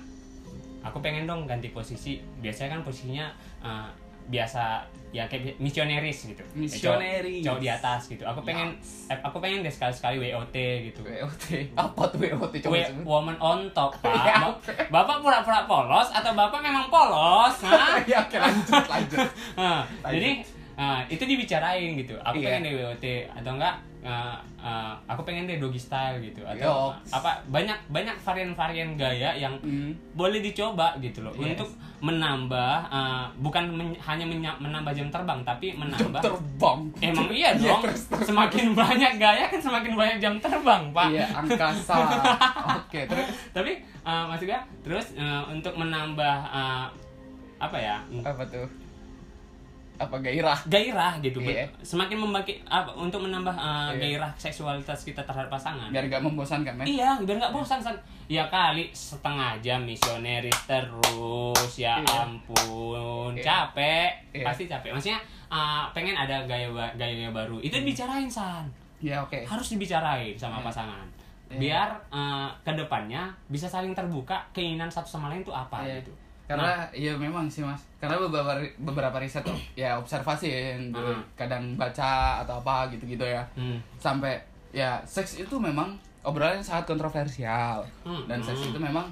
aku pengen dong ganti posisi biasanya kan posisinya eh, biasa ya kayak misioneris gitu Kayak cowok- Misioneris. cowok, di atas gitu aku pengen eh, aku pengen deh sekali sekali WOT gitu WOT. Apa tuh WOT coba W- sebut? woman on top pak Ya, bapak pura-pura polos atau bapak memang polos Hah? Ya, oke lanjut lanjut. Nah, Lanjut. jadi nah, itu dibicarain gitu. Aku Iya. pengen deh atau enggak eh, eh, aku pengen deh doggy style gitu atau Yoks. apa banyak banyak varian-varian gaya yang Hmm. boleh dicoba gitu loh Yes. untuk menambah eh, bukan men- hanya menya- menambah jam terbang tapi Jam menambah terbang. Emang iya Iya, dong. terus, terus. Semakin banyak gaya kan semakin banyak jam terbang, Pak. Iya, angkasa. Oke, terus Tapi eh, maksudnya terus eh, untuk menambah eh, apa ya? apa tuh? Apa gairah? gairah gitu Iya. semakin membagi apa untuk menambah uh, Iya. gairah seksualitas kita terhadap pasangan Biar gak membosankan, men. iya biar nggak bosan san ya kali setengah jam misioneris terus ya Iya. ampun Iya. capek Iya. pasti capek maksudnya uh, pengen ada gaya gaya baru itu dibicarain san Ya, oke. harus dibicarain sama Iya. pasangan Iya. biar uh, ke depannya bisa saling terbuka keinginan satu sama lain itu apa Iya. gitu Karena iya memang sih mas. Karena beberapa beberapa riset ya observasi ya yang gue Hmm. kadang baca atau apa gitu-gitu ya. Hmm. Sampai ya seks itu memang obrolan yang sangat kontroversial Hmm. dan seks Hmm. itu memang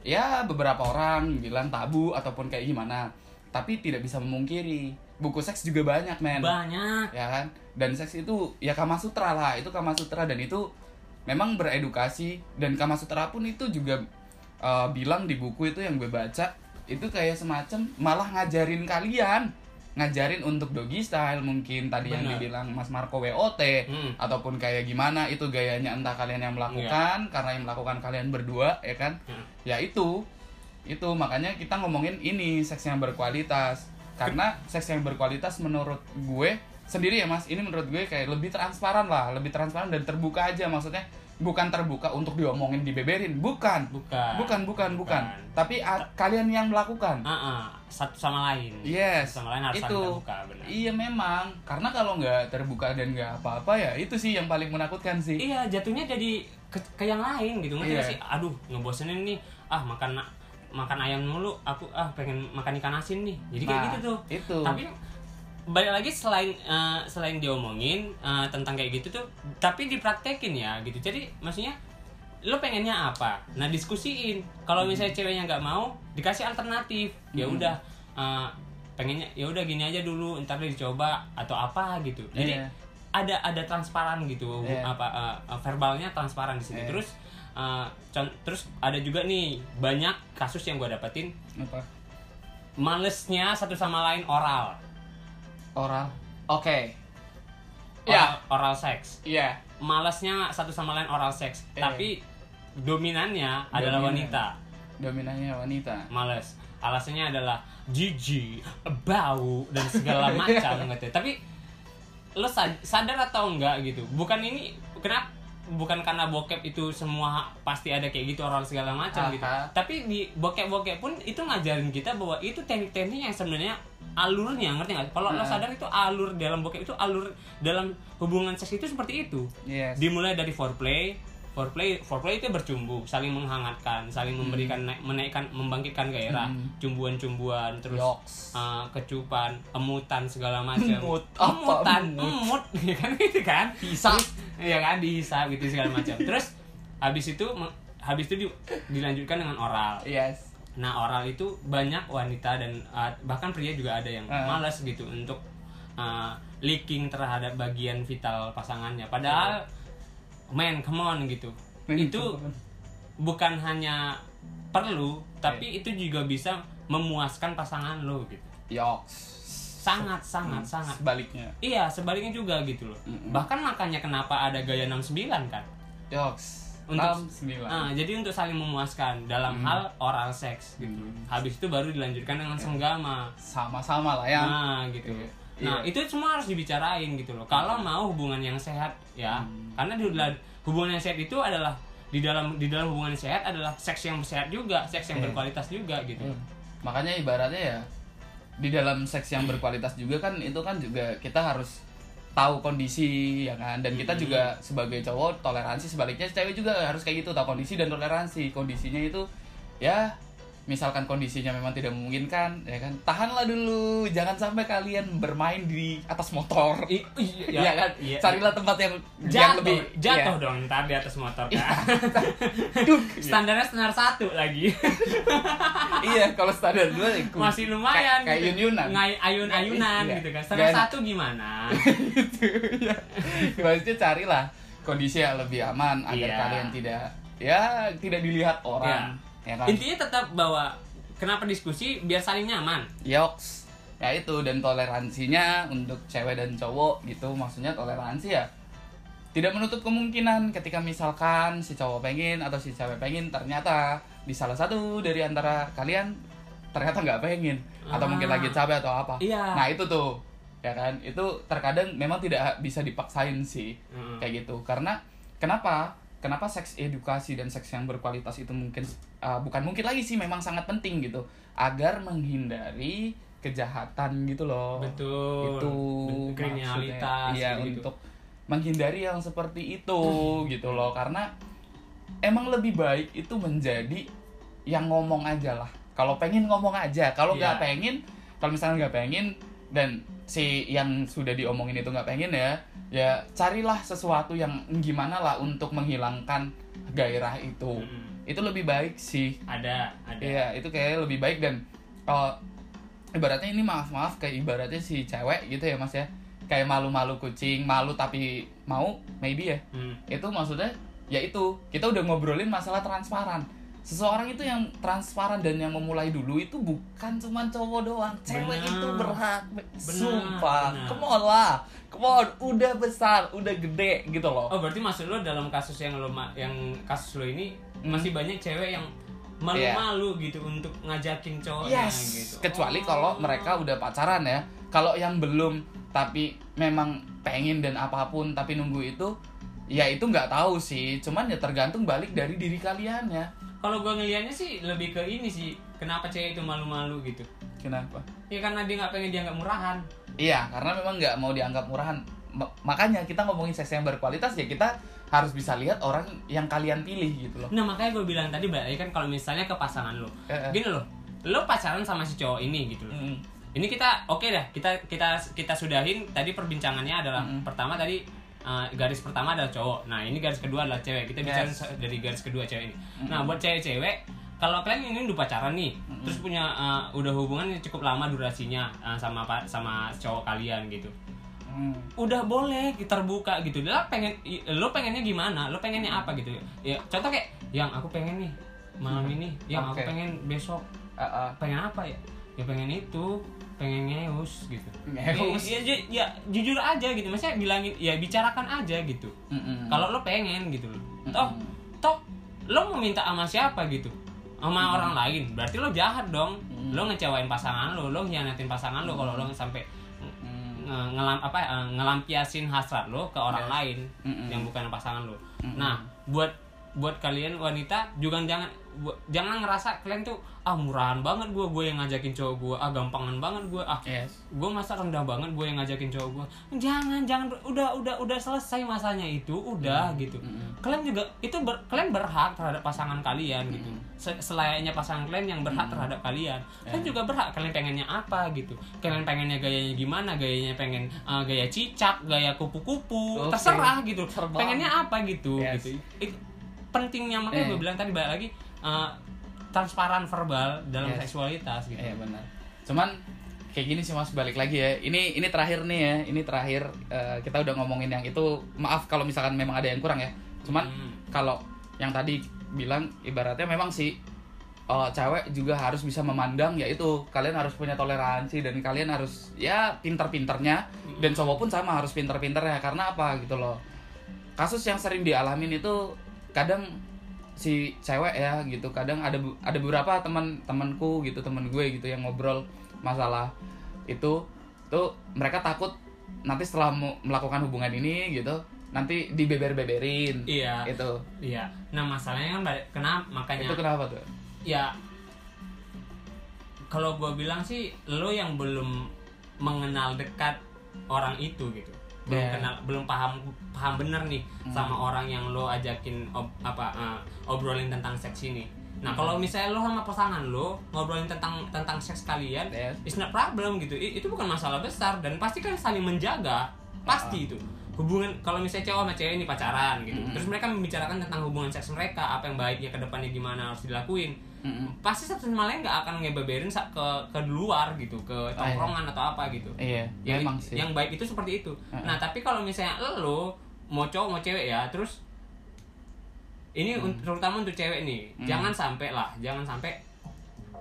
ya beberapa orang bilang tabu ataupun kayak gimana. Tapi tidak bisa memungkiri buku seks juga banyak men. banyak ya kan dan seks itu ya kama sutra lah itu kama sutra dan itu memang beredukasi dan kama sutra pun itu juga uh, bilang di buku itu yang gue baca itu kayak semacam malah ngajarin kalian ngajarin untuk doggy style mungkin tadi yang Benar. dibilang Mas Marco WOT Hmm. ataupun kayak gimana itu gayanya entah kalian yang melakukan karena yang melakukan kalian berdua ya kan Hmm. ya itu itu makanya kita ngomongin ini seks yang berkualitas karena seks yang berkualitas menurut gue sendiri ya mas ini menurut gue kayak lebih transparan lah lebih transparan dan terbuka aja maksudnya bukan terbuka untuk diomongin dibeberin. Bukan. Bukan. Bukan bukan bukan. Bukan. tapi a- kalian yang melakukan. Ah, satu sama lain. Yes. Satu sama lain harus itu. terbuka benar. Iya memang. Karena kalau nggak terbuka dan nggak apa-apa ya itu sih yang paling menakutkan sih. Iya jatuhnya jadi ke, ke yang lain gitu. Ngerti Iya. nggak sih? Aduh ngebosenin nih. Ah makan makan ayam mulu. Aku ah pengen makan ikan asin nih. Jadi kayak Nah, gitu tuh. itu. Tapi balik lagi selain eh, selain diomongin eh, tentang kayak gitu tuh tapi dipraktekin ya gitu. Jadi maksudnya lo pengennya apa? Nah diskusiin. Kalau misalnya ceweknya nggak mau dikasih alternatif. Ya Hmm. udah eh, pengennya ya udah gini aja dulu ntar dicoba atau apa gitu. Jadi Iya. ada ada transparan gitu Iya. apa eh, verbalnya transparan di sini Iya. terus eh, con- terus ada juga nih banyak kasus yang gue dapetin. Apa? Malesnya satu sama lain oral oral. Oke. Oral, oral seks. Iya malasnya satu sama lain oral seks. Eh. tapi dominannya adalah Dominan. wanita. Dominannya wanita. Males. Alasannya adalah jijik bau dan segala macam gitu tapi lo sad- sadar atau enggak gitu? Bukan ini kenapa? Bukan karena bokep itu semua pasti ada kayak gitu oral segala macam gitu. Tapi di bokep-bokep pun itu ngajarin kita bahwa itu teknik-teknik yang sebenarnya alurnya ngerti nggak? Kalau lo Aha. sadar itu alur dalam bokep itu alur dalam hubungan seks itu seperti itu. Yes. Dimulai dari foreplay foreplay foreplay itu bercumbu saling menghangatkan saling memberikan naik- menaikkan membangkitkan gairah Hmm. cumbuan-cumbuan terus Yoks. uh, kecupan emutan segala macam. Emut, emutan emut? ya kan gitu kan. Terus, ya kan dihisap gitu segala macam. Terus habis itu habis itu di- dilanjutkan dengan oral. Yes Nah oral itu banyak wanita dan uh, bahkan pria juga ada yang Ah. malas gitu untuk uh, leaking terhadap bagian vital pasangannya. Padahal, man, come on gitu. Man, itu bukan hanya perlu, tapi itu juga bisa memuaskan pasangan lo gitu. yoks Sangat, sangat, Hmm, sangat. sebaliknya Iya, sebaliknya juga gitu loh. Mm-mm. Bahkan makanya kenapa ada gaya 69 kan? yoks Untuk- sembilan Ah, jadi untuk saling memuaskan dalam Hmm. hal oral seks gitu. Hmm. Habis itu baru dilanjutkan dengan senggama. sama-sama lah ya Nah, gitu. Iya. Nah, Iya. itu semua harus dibicarain gitu loh. Kalau mau hubungan yang sehat ya. Hmm. Karena di hubungan yang sehat itu adalah di dalam di dalam hubungan yang sehat adalah seks yang sehat juga, seks yang Iya. berkualitas juga gitu. Hmm. makanya ibaratnya ya di dalam seks yang berkualitas juga kan itu kan juga kita harus tahu kondisi ya kan dan kita Hmm. juga sebagai cowok toleransi sebaliknya cewek juga harus kayak gitu tahu kondisi dan toleransi kondisinya itu ya misalkan kondisinya memang tidak memungkinkan ya kan tahanlah dulu jangan sampai kalian bermain di atas motor I- iya, Iya kan iya. carilah tempat yang yang Jatuh, lebih jatuh iya. dong ntar di atas motor kan. Duk. Standarnya standar satu lagi. iya kalau standar dua ya, Masih lumayan. kayak, gitu. Ngai- ayun-ayunan Iya. gitu kan. Standar Gak enak. satu gimana? gitu ya maksudnya carilah kondisi yang lebih aman agar Iya. kalian tidak ya tidak dilihat orang ya kan? Intinya tetap bahwa kenapa diskusi? Biar saling nyaman. yoks. Ya itu dan toleransinya untuk cewek dan cowok gitu. Maksudnya toleransi ya tidak menutup kemungkinan ketika misalkan si cowok pengen atau si cewek pengen ternyata di salah satu dari antara kalian ternyata nggak pengen. Atau Ah. mungkin lagi capek atau apa. Iya. nah itu tuh. Ya kan? Itu terkadang memang tidak bisa dipaksain sih. Mm. kayak gitu. Karena kenapa? Kenapa seks edukasi dan seks yang berkualitas itu mungkin uh, bukan mungkin lagi sih memang sangat penting gitu agar menghindari kejahatan gitu loh Betul. itu kriminalitas maksudnya. iya gitu. untuk menghindari yang seperti itu gitu loh karena emang lebih baik itu menjadi yang ngomong aja lah kalau pengen ngomong aja kalau nggak Iya. pengen kalau misalnya nggak pengen dan si yang sudah diomongin itu nggak pengen ya ya carilah sesuatu yang gimana lah untuk menghilangkan gairah itu. Itu lebih baik sih. Ada, ada. Iya, itu kayak lebih baik dan kalau ibaratnya ini maaf maaf kayak ibaratnya si cewek gitu ya mas ya. Kayak malu-malu kucing malu tapi mau maybe ya. Hmm. itu maksudnya ya itu. Kita udah ngobrolin masalah transparan. Seseorang itu yang transparan dan yang memulai dulu itu bukan cuma cowok doang. Cewek Benar. itu berhak. Sumpah. benar. come on lah. Come on. Udah besar udah gede gitu loh. Oh berarti maksud lo dalam kasus yang lo yang kasus lo ini masih banyak cewek yang malu-malu gitu untuk ngajakin cowoknya Yes, gitu. kecuali Oh. kalau mereka udah pacaran ya. Kalau yang belum tapi memang pengen dan apa pun tapi nunggu itu ya itu nggak tahu sih. Cuman ya tergantung balik dari diri kalian ya. Kalau gue ngelihatnya sih lebih ke ini sih kenapa cewek itu malu-malu gitu. Kenapa? Ya karena dia nggak pengen dianggap murahan. Iya karena memang nggak mau dianggap murahan. Ma- makanya kita ngomongin seks yang berkualitas ya kita harus bisa lihat orang yang kalian pilih gitu loh. Nah makanya gue bilang tadi balik lagi kan kalau misalnya ke pasangan lo Eh, eh. gini loh lo pacaran sama si cowok ini gitu loh. Mm. ini kita oke dah kita kita kita sudahin tadi perbincangannya adalah Mm-mm. pertama tadi uh, garis pertama adalah cowok. Nah ini garis kedua adalah cewek. Kita bicara Yes. dari garis kedua cewek ini. Nah buat cewek-cewek kalau kalian ini udah pacaran nih terus punya uh, udah hubungan yang cukup lama durasinya uh, sama sama cowok kalian gitu Mm. udah boleh terbuka gitu lah pengen lo pengennya gimana lo pengennya apa gitu ya contoh kayak yang aku pengen nih malam ini yang Oke. aku pengen besok Ah, ah. pengen apa ya ya pengen itu pengen ngeus gitu Ngeus. ya, ya, ya, jujur aja gitu maksudnya bilangin ya bicarakan aja gitu Mm-mm. kalau lo pengen gitu Mm-mm. toh toh lo mau minta sama siapa gitu sama orang lain berarti lo jahat dong Mm. lo ngecewain pasangan lo lo hianatin pasangan lo kalau lo sampai Mm. nge- ngelam apa eh, ngelampiasin hasrat lo ke orang Yes. lain Mm-mm. yang bukan pasangan lo. Mm-mm. Nah, buat buat kalian wanita juga jangan jangan ngerasa kalian tuh ah murahan banget gue gue yang ngajakin cowok gue ah gampangan banget gue ah yes. gue masa rendah banget gue yang ngajakin cowok gue jangan jangan udah udah udah selesai masanya itu udah gitu. Mm-mm. kalian juga itu ber- kalian berhak terhadap pasangan kalian gitu. Se- selayaknya pasangan kalian yang berhak terhadap kalian. Kalian juga berhak kalian pengennya apa gitu. Kalian pengennya gayanya gimana gayanya pengen uh, gaya cicak gaya kupu-kupu Oke. terserah gitu. Terbang. pengennya apa gitu Yes. gitu. Itu pentingnya makanya Eh. gue bilang tadi balik lagi uh, transparan verbal dalam Yes. seksualitas gitu Iya benar. Cuman kayak gini sih mas balik lagi ya. Ini ini terakhir nih ya. Ini terakhir eh, kita udah ngomongin yang itu. Maaf kalau misalkan memang ada yang kurang ya. Cuman Hmm. kalau yang tadi bilang ibaratnya memang sih eh, cewek juga harus bisa memandang yaitu kalian harus punya toleransi dan kalian harus ya pinter-pinternya dan cowok pun sama harus pinter-pinternya karena apa gitu loh kasus yang sering dialamin itu kadang si cewek ya gitu kadang ada ada beberapa teman temanku gitu teman gue gitu yang ngobrol masalah itu tuh mereka takut nanti setelah melakukan hubungan ini gitu nanti dibeber-beberin Iya. itu Iya. Nah masalahnya kan kenapa makanya itu kenapa tuh ya kalau gue bilang sih lo yang belum mengenal dekat orang itu gitu belum Yeah. kenal belum paham paham bener nih Hmm. sama orang yang lo ajakin ob- apa eh, obrolin tentang seks ini nah Hmm. kalau misalnya lo sama pasangan lo ngobrolin tentang tentang seks kalian Yes. it's not problem gitu I- itu bukan masalah besar dan pasti kan saling menjaga pasti itu hubungan kalau misalnya cowok sama cewek ini pacaran gitu Mm-mm. terus mereka membicarakan tentang hubungan seks mereka apa yang baiknya ke depannya gimana harus dilakuin Mm-mm. pasti satu sama lain nggak akan ngebeberin ke ke luar gitu ke tongkrongan atau apa gitu iya yang memang sih yang baik itu seperti itu Heeh. nah tapi kalau misalnya lo mau cowok mau cewek ya terus ini un- terutama untuk cewek nih Hmm. jangan sampai lah jangan sampai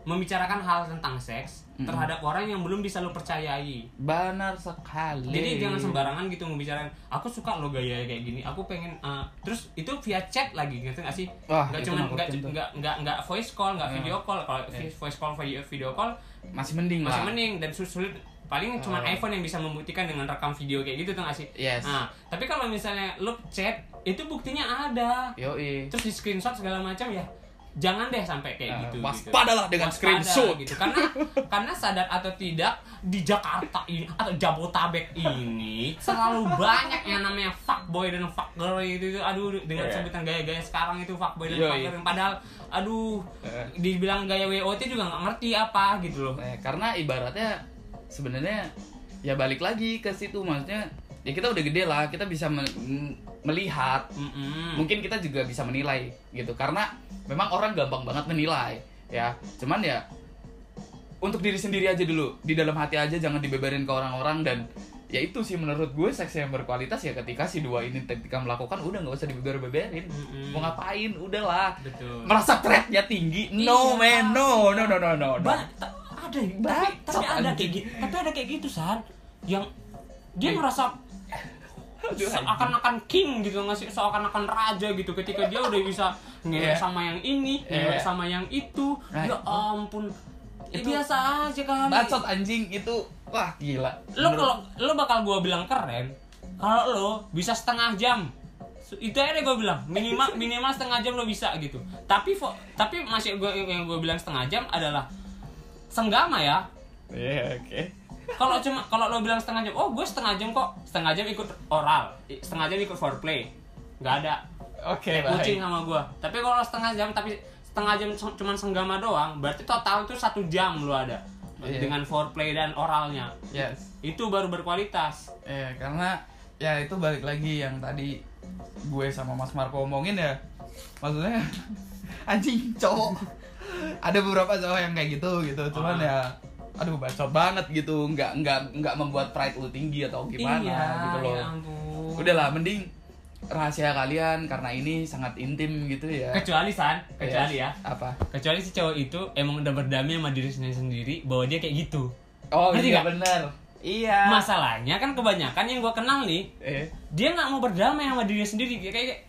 membicarakan hal tentang seks Mm-mm. terhadap orang yang belum bisa lo percayai. Benar sekali. Jadi jangan sembarangan gitu membicarakan aku suka lo gaya kayak gini aku pengen uh, terus itu via chat lagi ngerti nggak sih? Wah, cuman mah nggak nggak nggak nggak voice call nggak Ya. video call kalau Ya. voice call video video call masih mending masih lah. mending dan sulit. Paling cuma Oh. iPhone yang bisa membuktikan dengan rekam video kayak gitu tuh nggak sih? Yes. Nah tapi kalau misalnya lo chat itu buktinya ada. Yoi. Terus di screenshot segala macam ya jangan deh sampai kayak Nah, gitu waspadalah gitu. dengan Waspada screenshot. gitu karena karena sadar atau tidak di Jakarta ini atau Jabotabek ini selalu banyak yang namanya fuckboy dan fuckgirl itu, itu aduh dengan Yeah. sebutan gaya-gaya sekarang itu fuckboy dan Yoi. fuckgirl padahal aduh Eh. dibilang gaya WOT juga nggak ngerti apa gitu loh Eh, karena ibaratnya sebenarnya ya balik lagi ke situ maksudnya ya kita udah gede lah kita bisa me- melihat. Mm-mm. mungkin kita juga bisa menilai gitu. Karena memang orang gampang banget menilai ya. Cuman ya untuk diri sendiri aja dulu. Di dalam hati aja jangan dibebarin ke orang-orang. Dan ya itu sih menurut gue seks yang berkualitas ya ketika si dua ini ketika melakukan udah nggak usah dibeber-beberin. Mm-mm. mau ngapain? Udahlah. Betul. Merasa threatnya tinggi? No Iya. man. No no no no no, no. Ba- ta- ada tapi, Bacot, tapi ada kayak gitu tapi ada kayak gitu san. Yang dia merasa anjing. Seakan-akan king gitu nggak sih? Seakan-akan raja gitu. Ketika dia udah bisa ngelek Iya. sama yang ini Iya. ngelek sama yang itu. Nah, ya ampun. Ya Itu- biasa aja kan bacot anjing. Itu wah gila. Lo kalau lo bakal gua bilang keren kalau lo bisa setengah jam. Itu aja gue bilang. Minimal minimal setengah jam lo bisa gitu. Tapi fo- tapi masih gue yang gue bilang setengah jam adalah senggama ya. Iya, oke. Kalau cuma kalau lo bilang setengah jam oh gue setengah jam kok setengah jam ikut oral setengah jam ikut foreplay nggak ada Oke, kayak kucing sama gue tapi kalau setengah jam tapi setengah jam cu- cuman senggama doang berarti total itu satu jam lo ada Iya. dengan foreplay dan oralnya Yes. itu baru berkualitas Iya, karena ya itu balik lagi yang tadi gue sama Mas Marco omongin ya. Maksudnya anjing cowok. Ada beberapa cowok yang kayak gitu gitu, cuman Ah. ya aduh bacot banget gitu, nggak nggak nggak membuat pride lu tinggi atau gimana iya gitu loh. ya ampun Udahlah, mending rahasia kalian karena ini sangat intim gitu ya. kecuali san kecuali Yes. ya Apa? kecuali si cowok itu emang udah berdamai sama diri sendiri sendiri bahwa dia kayak gitu Oh Ngerti iya nggak? bener. Iya. masalahnya kan kebanyakan yang gue kenal nih Eh. dia nggak mau berdamai sama dirinya sendiri kayak kayak.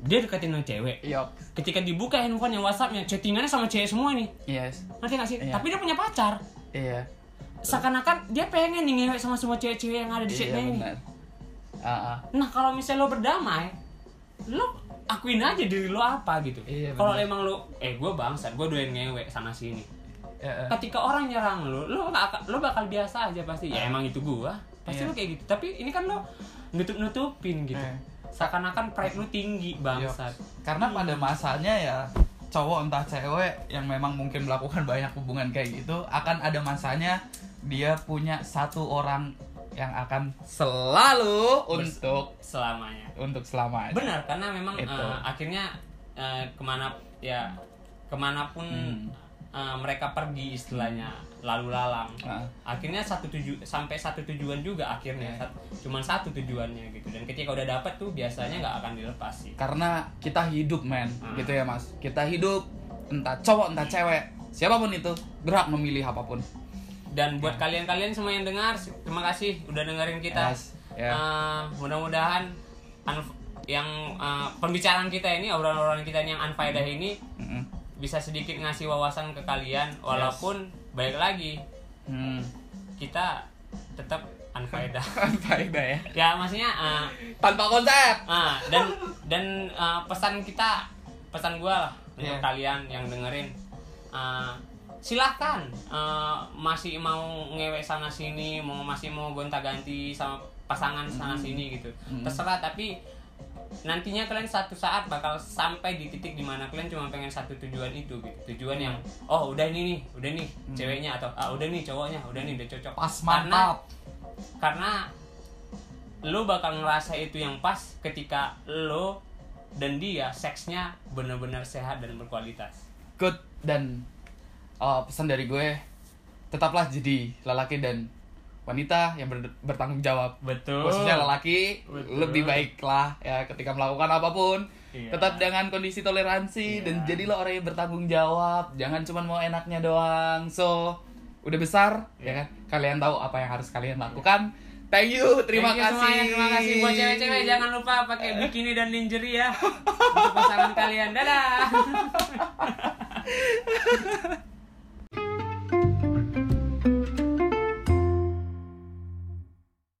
Dia deketin sama cewek Yok. ketika dibuka handphonenya whatsappnya chattingannya sama cewek semua nih Yes. ngerti gak sih Iya. tapi dia punya pacar Iya. seakan-akan dia pengen nih ngewek sama semua cewek-cewek yang ada di Iya chatnya ini benar. Ah, ah. nah kalau misalnya lo berdamai lo akuin aja diri lo apa gitu Iya, kalau emang lo eh gue bangsat gue doyan ngewek sana sini Ya, eh. ketika orang nyerang lo lo gak lo bakal biasa aja pasti ya emang itu gua pasti Iya. lo kayak gitu tapi ini kan lo nutup nutupin gitu Eh. Seakan-akan pride lo tinggi bangsat Karena pada masanya ya cowok entah cewek yang memang mungkin melakukan banyak hubungan kayak gitu akan ada masanya dia punya satu orang yang akan selalu Bers- untuk selamanya untuk selamanya. benar karena memang Itu. eh, akhirnya eh, ke mana ya ke mana pun Hmm. eh, mereka pergi istilahnya lalu lalang Ah. akhirnya satu tuju sampai satu tujuan juga akhirnya Iya. Sat- cuman satu tujuannya gitu dan ketika udah dapet tuh biasanya nggak akan dilepas sih Karena kita hidup men, Ah. gitu ya mas. Kita hidup entah cowok entah cewek, siapa pun itu berhak memilih apa pun. Dan buat kalian-kalian semua yang dengar, terima kasih udah dengerin kita. Yes, ya. Eh, mudah-mudahan yang eh, pembicaraan kita ini, obrolan-obrolan kita ini yang unfaedah ini Mm-mm. Bisa sedikit ngasih wawasan ke kalian, walaupun baik lagi Hmm. kita tetap unfaedah. Faedah ya. ya maksudnya eh, Tanpa konsep. ah, dan dan eh, pesan kita, pesan gua lah untuk Iya. kalian yang dengerin. eh, silahkan eh, masih mau ngewek sana sini mau masih mau gonta ganti sama pasangan sana sini gitu Mm. terserah tapi nantinya kalian satu saat bakal sampai di titik di mana kalian cuma pengen satu tujuan itu gitu. Tujuan yang oh udah ini nih udah nih ceweknya atau ah, udah nih cowoknya udah nih udah cocok. Pas karena mantap. karena lo bakal ngerasa itu yang pas ketika lo dan dia seksnya bener-bener sehat dan berkualitas. Good. Dan uh, pesan dari gue tetaplah jadi lelaki dan wanita yang ber- bertanggung jawab. Betul. Khususnya lelaki Betul. lebih baiklah ya ketika melakukan apa pun. Iya. tetap dengan kondisi toleransi Iya. dan jadilah orang yang bertanggung jawab. Jangan cuma mau enaknya doang. So udah besar ya Iya. kan? Kalian tahu apa yang harus kalian lakukan. Thank you terima Thank you kasih. semuanya, terima kasih. Buat cewek-cewek jangan lupa pakai bikini dan lingerie ya. Untuk pasangan kalian. Dadah